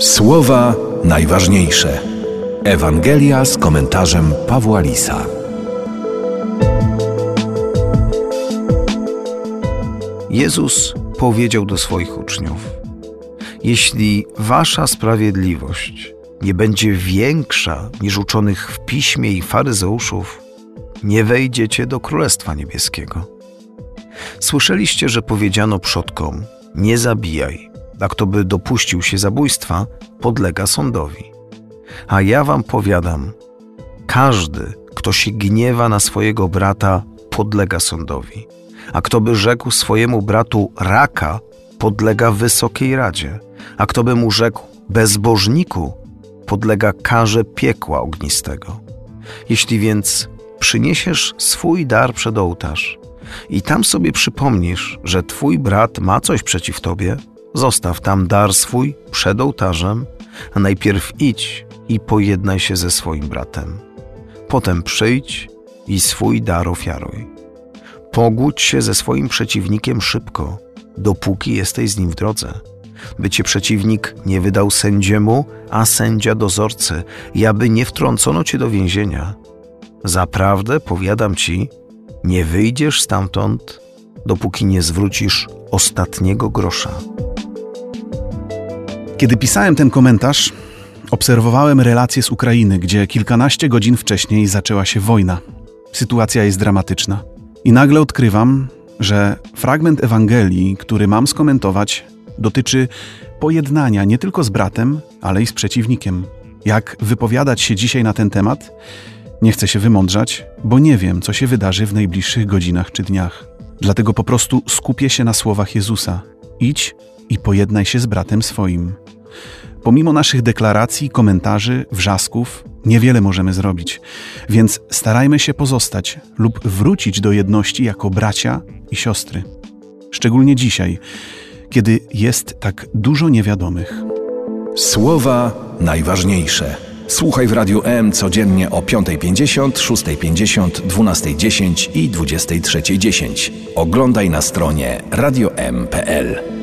Słowa najważniejsze. Ewangelia z komentarzem Pawła Lisa. Jezus powiedział do swoich uczniów: Jeśli wasza sprawiedliwość nie będzie większa niż uczonych w piśmie i faryzeuszów, nie wejdziecie do Królestwa Niebieskiego. Słyszeliście, że powiedziano przodkom: Nie zabijaj, a kto by dopuścił się zabójstwa, podlega sądowi. A ja wam powiadam: każdy, kto się gniewa na swojego brata, podlega sądowi. A kto by rzekł swojemu bratu raka, podlega wysokiej radzie. A kto by mu rzekł bezbożniku, podlega karze piekła ognistego. Jeśli więc przyniesiesz swój dar przed ołtarz i tam sobie przypomnisz, że twój brat ma coś przeciw tobie, zostaw tam dar swój przed ołtarzem, a najpierw idź i pojednaj się ze swoim bratem. Potem przyjdź i swój dar ofiaruj. Pogódź się ze swoim przeciwnikiem szybko, dopóki jesteś z nim w drodze by cię przeciwnik nie wydał sędziemu, a sędzia dozorcy, i aby nie wtrącono cię do więzienia. Zaprawdę powiadam ci, nie wyjdziesz stamtąd, dopóki nie zwrócisz ostatniego grosza. Kiedy pisałem ten komentarz, obserwowałem relacje z Ukrainy, gdzie kilkanaście godzin wcześniej zaczęła się wojna. Sytuacja jest dramatyczna. I nagle odkrywam, że fragment Ewangelii, który mam skomentować, dotyczy pojednania nie tylko z bratem, ale i z przeciwnikiem. Jak wypowiadać się dzisiaj na ten temat? Nie chcę się wymądrzać, bo nie wiem, co się wydarzy w najbliższych godzinach czy dniach. Dlatego po prostu skupię się na słowach Jezusa: idź i pojednaj się z bratem swoim. Pomimo naszych deklaracji, komentarzy, wrzasków, niewiele możemy zrobić, więc starajmy się pozostać lub wrócić do jedności jako bracia i siostry. Szczególnie dzisiaj, kiedy jest tak dużo niewiadomych. Słowa najważniejsze. Słuchaj w Radiu M codziennie o 5.50, 6.50, 12.10 i 23.10. Oglądaj na stronie radiom.pl.